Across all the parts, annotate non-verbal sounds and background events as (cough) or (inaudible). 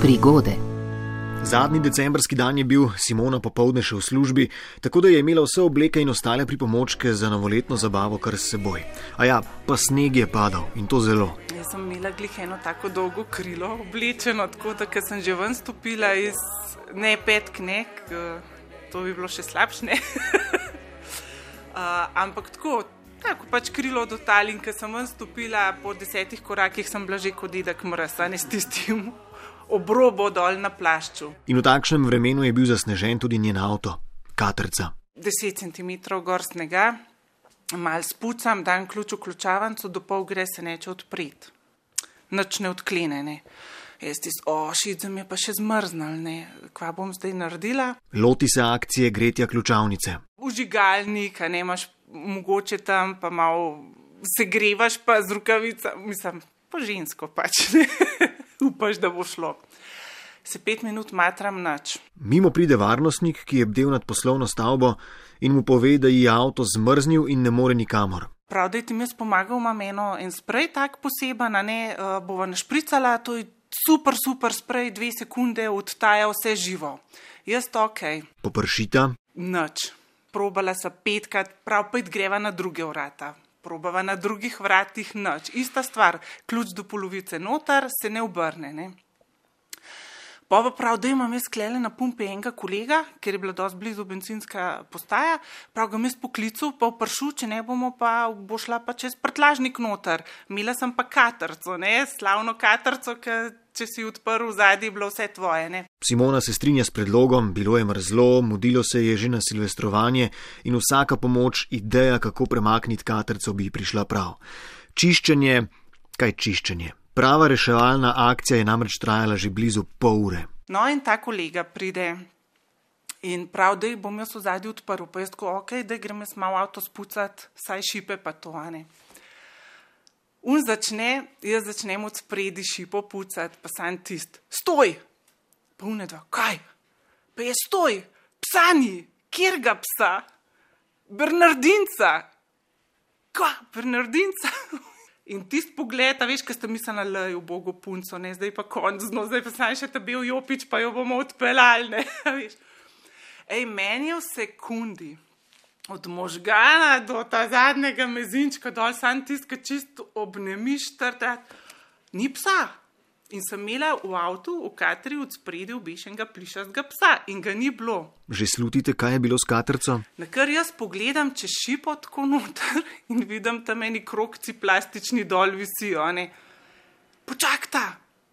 Prigode. Zadnji decembrski dan je bil, Simona popovdne še v službi, tako da je imela vse obleke in ostale pripomočke za novoletno zabavo kar s seboj. A ja, pa sneg je padal in to zelo. Jaz sem imela glih eno tako dolgo krilo oblečeno, tako da sem že ven stopila iz ne petk, ne, to bi bilo še slabše. uh, (laughs) ampak tako, tako pač krilo do tal in ker sem ven stopila po desetih korakih, sem bila že kot dedek mrsa, ne s tistim obrobo dol na plašču. In v takšnem vremenu je bil zasnežen tudi njen avto, katrca. 10 cm gor snega, mal spucam, dan ključ v ključavnico, do pol gre se neče odpreti. Noč ne odklenene. Jaz ti ošit, za me pa še zmrznal, ne. Kva bom zdaj naredila? Loti se akcije gretja ključavnice. Užigalnik, a ne imaš mogoče tam, pa malo se grevaš pa z rukavica, mislim, po žensko pač. Ne? (laughs) (laughs) Upaš, da bo šlo. Se pet minut matram nač. Mimo pride varnostnik, ki je bdel nad poslovno stavbo in mu pove, da ji je avto zmrznil in ne more nikamor. Prav, da ti mi jaz pomagal, imam eno en sprej tak poseben, ne uh, bova našpricala, to je super, super sprej, dve sekunde odtaja vse živo. Jaz to ok. Popršita, Noč. Probala sem petkrat, prav pet greva na druge vrata. Probava na drugih vratih noč. Ista stvar, ključ do polovice noter, se ne obrne. Ne? Pa pa prav, da imam jaz sklele na pumpi enega kolega, ker je bila dosti blizu benzinska postaja, prav ga mi spoklical, pa vprašal, če ne bomo pa, bo šla pa čez prtlažnik noter. Imela sem pa katrco, ne, slavno katrco, ker če si odprl zadnji, bilo vse tvoje, ne. Simona se strinja s predlogom, bilo je mrzlo, mudilo se je že na silvestrovanje in vsaka pomoč, ideja, kako premakniti katrco, bi prišla prav. Čiščenje, kaj čiščenje? Prava reševalna akcija je namreč trajala že blizu pol ure. No, in ta kolega pride in prav, da bom jaz v zadnji odprl, pa jaz tako, ok, da grem jaz malo avto spucati, saj šipe pa to, a ne. Un začne, jaz začnem od spredi šipo pucati, pa sam tist, stoj! Pa une dva, kaj? Pa je stoj, psani, kjer ga psa? Bernardinca. Kva, Bernardinca? In tisti pogled, a veš, kaj ste mislili, da je v Bogu punco, ne, zdaj pa konc, no, zdaj pa sam še tebi v jopič, pa jo bomo odpeljali. (laughs) Ej, meni je v sekundi, od možgana do ta zadnjega mezinčka dol, sam tiska čist obnemiš trtat, ni psa. In sem imela v avtu, v kateri od spredi obešenega plišastega psa in ga ni bilo. Že slutite, kaj je bilo s katrco? Na kar jaz pogledam čez šipo tako noter (laughs) in vidim tam eni krokci plastični dol visijo. ne. Počakajta,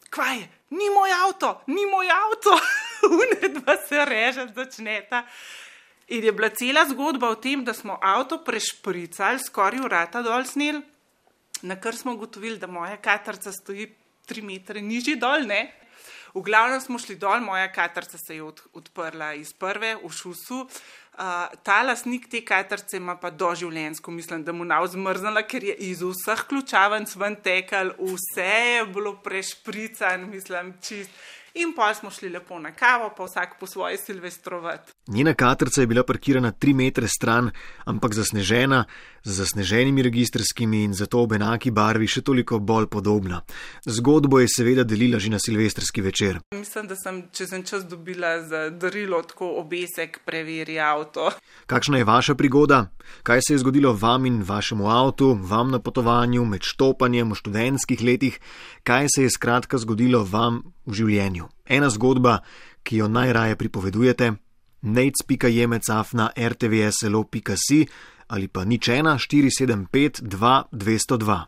kvaj je, ni moj avto, ni moj avto, (laughs) unedva se reže, začneta. In je bila cela zgodba o tem, da smo avto prešpricali, skoraj urata dol snel, na kar smo ugotovili, da moja katarca stoji tri metre nižji dol, ne. V glavnem smo šli dol, moja katarca se je od, odprla iz prve v šusu. Uh, ta lasnik te katarce ima pa doživljenjsko, mislim, da mu nav zmrznila, ker je iz vseh ključavnic ven tekel, vse je bilo prešprican, mislim, čist. In pa smo šli lepo na kavo, pa vsak po svoje silvestrovati. Njena katrca je bila parkirana tri metre stran, ampak zasnežena, z zasneženimi registrskimi in zato ob enaki barvi še toliko bolj podobna. Zgodbo je seveda delila že na silvestrski večer. Mislim, da sem čez en čas dobila za darilo tako obesek, preveri avto. Kakšna je vaša prigoda? Kaj se je zgodilo vam in vašemu avtu, vam na potovanju, med štopanjem v študentskih letih? Kaj se je skratka zgodilo vam v življenju? Ena zgodba, ki jo najraje pripovedujete, nec.jemecaf na rtvslo.si ali pa nič ena 475 2 202.